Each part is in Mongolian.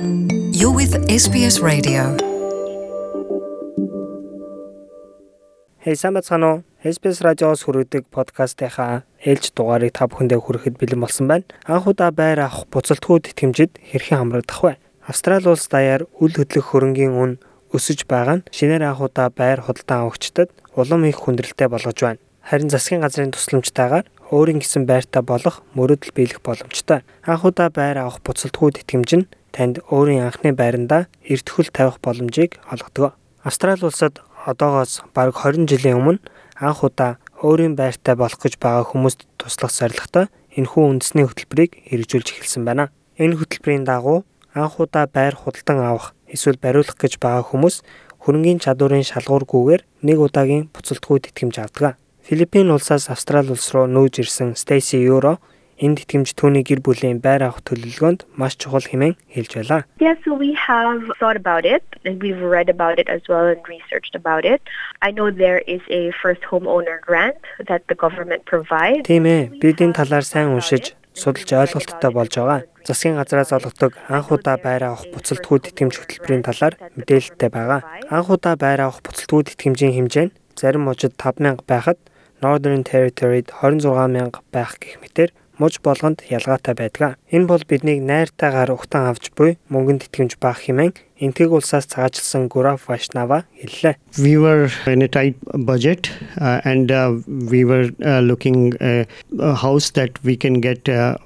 You're with SBS Radio. Хей уу? SBS радиоос хүргэдэг подкастынхаа ээлж дугаарыг та бүхэндээ хүрэхэд бэлэн болсон байна. Анх удаа байр авах буцалтгүйд итгэмжид хэрхэн хамрагдах вэ? Австрали улс даяар үл хөдлөх хөрөнгийн үн өсөж байгаа нь шинээр анх удаа байр худалдан авагчдад улам их хүндрэлтэй болгож байна. Харин засгийн газрын тусламжтайгаар өөрийн гэсэн байртаа болох мөрөдөл биелэх боломжтой. Анх удаа байр авах буцалтгүйд итгэмж нь танд өөрийн анхны байрандаа эртхүүл тавих боломжийг олгодог. Австрали улсад одоогоос бараг 20 жилийн өмнө анх удаа өөрийн байртай болох гэж байгаа хүмүүст туслах зорилготой энэхүү үндэсний хөтөлбөрийг хэрэгжүүлж эхэлсэн байна. Энэ хөтөлбөрийн дагуу анх удаа байр худалдан авах эсвэл бариулах гэж байгаа хүмүүс хөрөнгийн чадварын шалгуургүйгээр нэг удаагийн буцалтгүйд итгэмж авдаг. Филиппин улсаас Австрали улс руу нүүж ирсэн Стейси Юро энд итгэмж түүний гэр бүлийн байр авах төлөвлөгөөнд маш чухал хэмээн хэлж байлаа. Yeah, so we have thought about it and we've read about it as well and researched about it. I know there is a first homeowner grant that the government provides. Тийм ээ, бид энэ талаар сайн уншиж судалж ойлголттой болж байгаа. Засгийн газраас олгодог анх удаа байр авах буцалтгүйд итгэмж хөтөлбөрийн талаар мэдээлэлтэй байгаа. Анх удаа байр авах буцалтгүйд итгэмжийн хэмжээ нь зарим мужид 5000 байхад Northern Territory-д 26000 байх гэх мэтэр муж болгонд ялгаатай байдаг. Энэ бол биднийг найртайгаар ухтан авч буй мөнгөнд итгэмж баах хэмээн энтэг улсаас цагаачлсан Гурав Вашнава хэллээ. we were in a tight budget uh, and uh, we were uh, looking uh, a house that we can get uh,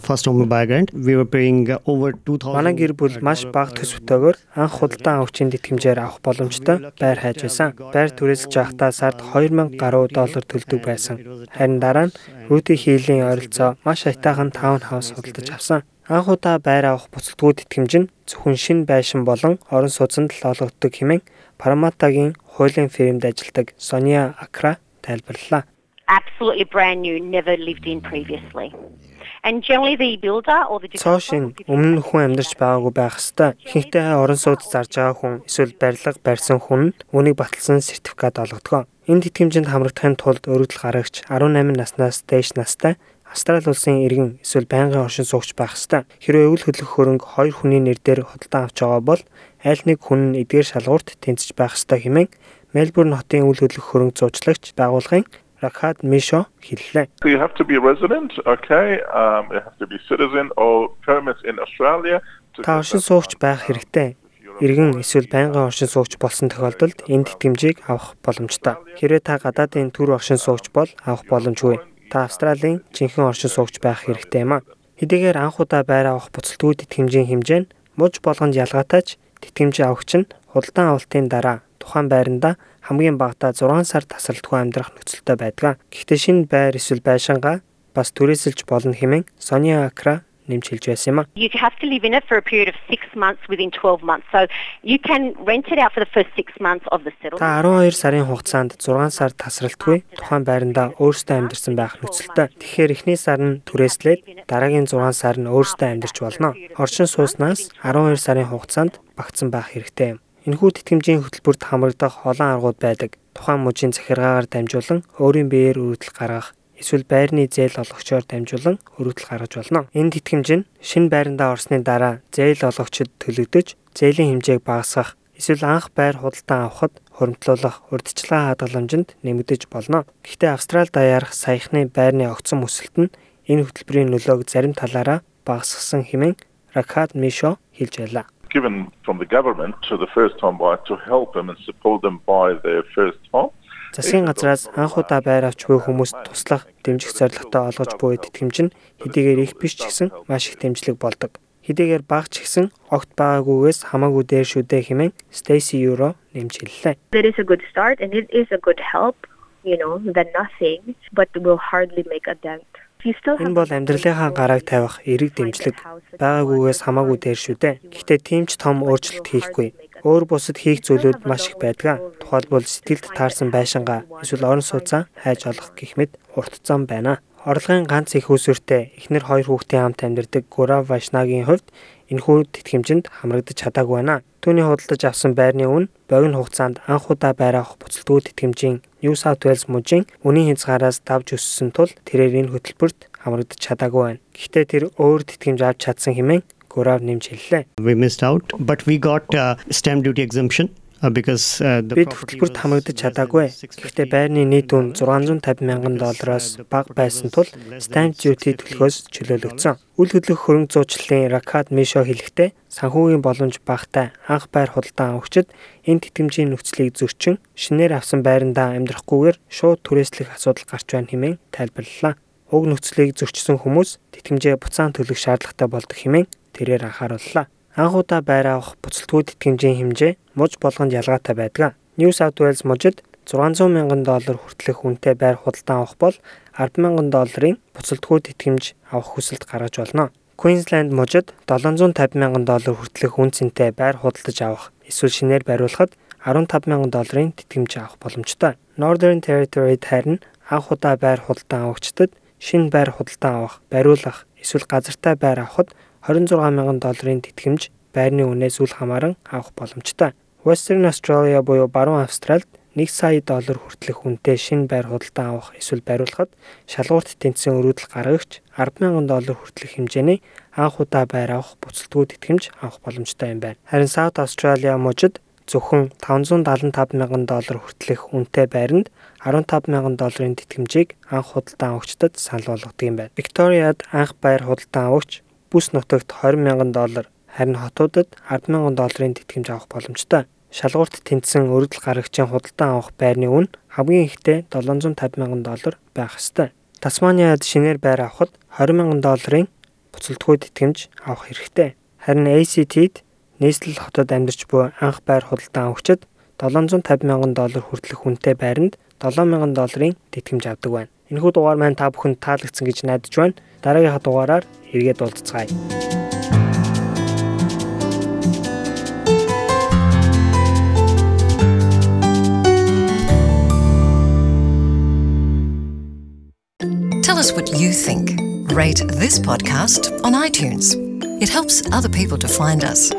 first home buyer grant we were paying over 2000 Манай гэр бүл маш бага төсөвтөөгөр анх худалдан авагчийн итгэмжээр авах боломжтой байр хайж байсан. Байр түрээсэлж байхдаа сард 2000 гаруй доллар төлдөг байсан. Харин дараа нь Рути хийлийн ойролцоо маш аятайхан таунхаус худалдаж авсан. Анх удаа байр авах буцалтгүйд итгэмж нь зөвхөн шин байшин болон орон сууцнд л олгогддог хэмээн Параматагийн хуулийн фирмд ажилладаг Соня Акра тайлбарллаа. Absolutely brand new, never lived in previously. And generally the builder or the Цоо шин өмнө хүн амьдарч байгаагүй байх ёстой. Ихэнхдээ орон сууц зарж байгаа хүн эсвэл барилга барьсан хүн нь үүнийг баталсан сертификат олгодог. Энд итгэмжинд хамрагдахын тулд өргөдөл гарагч 18 наснаас дээш настай Австрали улсын иргэн эсвэл байнгын оршин суугч байх ёстой. Хэрвээ өвөл хөдлөх хөрөнгө хоёр хүний нэрээр худалдан авч байгаа бол аль нэг хүн нь эдгээр шалгуурт тэнцэж байх ёстой хэмээн Мельбурн хотын өвөл хөдлөх хөрөнгө зуучлагч байгууллагын Рахат Мишо хэллээ. So you have to be a resident, okay? Um, you have to be citizen or permits in Australia. to Та оршин суугч байх хэрэгтэй. Иргэн эсвэл байнгын оршин суугч болсон тохиолдолд энд итгэмжийг авах боломжтой. Хэрвээ та гадаадын төр оршин суугч бол авах боломжгүй. Та Австралийн жинхэнэ оршин суугч байх хэрэгтэй юм а. Хэдийгээр анх удаа байр авах буцалтгүйд итгэмжийн хэмжээ нь муж болгонд ялгаатайч тэтгэмж авагч нь худалдан авалтын дараа тухайн байранда хамгийн багадаа 6 сар тасралтгүй амьдрах нөхцөлтэй байдаг. Гэхдээ шинэ байр эсвэл байшингаа бас түрээсэлж болно хэмээн Соня Акра нэмж хэлж байсан юм а. you have to live in it for a period of 6 months within 12 months. So you can rent it out for the first 6 months of the settlement. Та 12 сарын хугацаанд 6 сар тасралтгүй тухайн байранда өөрсдөө амьдарсан байх нөхцөлтэй. Тэгэхээр эхний сар нь түрээслээд дараагийн 6 сар нь өөрсдөө амьдарч болно. Орчин сууснаас 12 сарын хугацаанд багтсан байх хэрэгтэй юм. Энэхүү тэтгэмжийн хөтөлбөрт хамрагдах олон аргууд байдаг. Тухайн мужийн захиргаагаар дамжуулан өөрийн биеэр өргөдөл гаргах эсвэл байрны зээл олгогчоор дамжуулан өргөдөл гаргаж болно. Энэ тэтгэмж нь шинэ байрандаа орсны дараа зээл олгогчид төлөгдөж зээлийн хэмжээг багасгах эсвэл анх байр худалдан авахд хуримтлуулах урьдчилан хадгаламжинд нэмэгдэж болно. Гэхдээ Австрали даяарх саяхны байрны огцон өсөлт нь энэ хөтөлбөрийн нөлөөг зарим талаараа багасгасан хэмээн Ракат Мишо хэлж байлаа. Given from the government to the first home buyer to help them and support them buy their first home. Засгийн газраас анх удаа байр авч буй хүмүүст туслах дэмжих зорилготой олгож буй тэтгэмж нь хэдийгээр их биш ч гэсэн маш их дэмжлэг болдог. Хэдийгээр бага ч гэсэн огт байгаагүйгээс хамаагүй дээр шүү дээ хэмээн Стейси Юро нэмж хэллээ. That is a good start and it is a good help, you know, than nothing, but will hardly make a dent. Энэ бол амьдралынхаа гарааг тавих эерэг дэмжлэг байгаагүйгээс хамаагүй дээр шүү дээ. Гэхдээ тийм ч том өөрчлөлт хийхгүй. Өөр бусад хийх зүйлүүд маш их байдаг. Тухайлбал сэтгэлд таарсан байшингаа эсвэл орон сууцаа хайж олох гэх мэт урт зам байна. Орлогын ганц их усүртэй эхнэр хоёр хүүхдийн хамт амьдардаг Гурав Вашнагийн хувьд энэхүү тэтгэмжинд хамрагдаж чадаагүй байна. Түүний худалдаж авсан байрны үн богино хугацаанд анх удаа байр авах буцалтгүй тэтгэмжийн New South Wales мужийн үнийн хязгаараас давж өссөн тул тэрээр энэ хөтөлбөрт хамрагдаж чадаагүй байна. Гэхдээ тэр өөр тэтгэмж авч чадсан хэмээн Гурав нэмж хэллээ. We missed out, but we got uh, stamp duty exemption. Uh, uh, Бид хөтөлбөрт was, чадаагүй. uh, Гэхдээ байрны нийт үн 650 мянган доллароос бага байсан тул stamp duty төлөхөөс чөлөөлөгдсөн. Үл хөдлөх хөрөнгө зуучлалын Ракат Мишо хэлэхдээ санхүүгийн боломж багтай анх байр худалдан авагчид энэ тэтгэмжийн нөхцөлийг зөрчин шинээр авсан байрандаа амьдрахгүйгээр шууд түрээслэх асуудал гарч байна хэмээн тайлбарллаа. Уг нөхцөлийг зөрчсөн хүмүүс тэтгэмжээ буцаан төлөх шаардлагатай болдог хэмээн тэрээр анхаарууллаа. Анх удаа байр авах буцалтгүй тэтгэмжийн хэмжээ муж болгонд ялгаатай байдаг. New South Wales мужид 600 мянган доллар хүртэлх үнэтэй байр худалдан авах бол 10 мянган долларын буцалтгүй тэтгэмж авах хүсэлт гаргаж болно. Queensland мужид 750 мянган доллар хүртэлх үн цэнтэй байр худалдаж авах эсвэл шинээр бариулахад 15 мянган долларын тэтгэмж авах боломжтой. Northern Territory харин анх удаа байр худалдан авагчдад шинэ байр худалдан авах, бариулах эсвэл газартай байр авахд 26 мянган долларын тэтгэмж байрны үнээс үл хамааран авах боломжтой. Western Australia буюу баруун Австральд 1 сая доллар хүртэлх үнэтэй шинэ байр худалдан авах эсвэл бариулахад шалгуурт тэнцсэн өрөөдөл гаргагч 10 мянган доллар хүртэлх хэмжээний анх удаа байр авах буцалтгүй тэтгэмж авах боломжтой юм байна. Харин South Australia мужид зөвхөн 575 мянган доллар хүртэлх үнэтэй байранд 15 мянган долларын тэтгэмжийг анх худалдан авагчдад санал болгодог юм байна. Victoria'д анх байр худалдан авагч бүс нутагт 20 мянган доллар, харин хотуудад 10 мянган долларын тэтгэмж авах боломжтой. Шалгуурт тэнцсэн өргөдөл гарагчийн худалдан авах байрны үн хамгийн ихдээ 750 мянган доллар байх ёстой. Тасманиад шинээр байр авахд 20 мянган долларын буцалтгүй тэтгэмж авах хэрэгтэй. Харин ACT-д нийслэл хотод амьдарч буй анх байр худалдан авагчид 750 мянган доллар хүртэлх үнэтэй байранд 7 мянган долларын тэтгэмж авдаг байна. Энэхүү дугаар маань та бүхэнд таалагдсан гэж найдаж байна. Дараагийнхаа дугаараар эргээд уулзцгаая. Tell us what you think. Rate this podcast on iTunes. It helps other people to find us.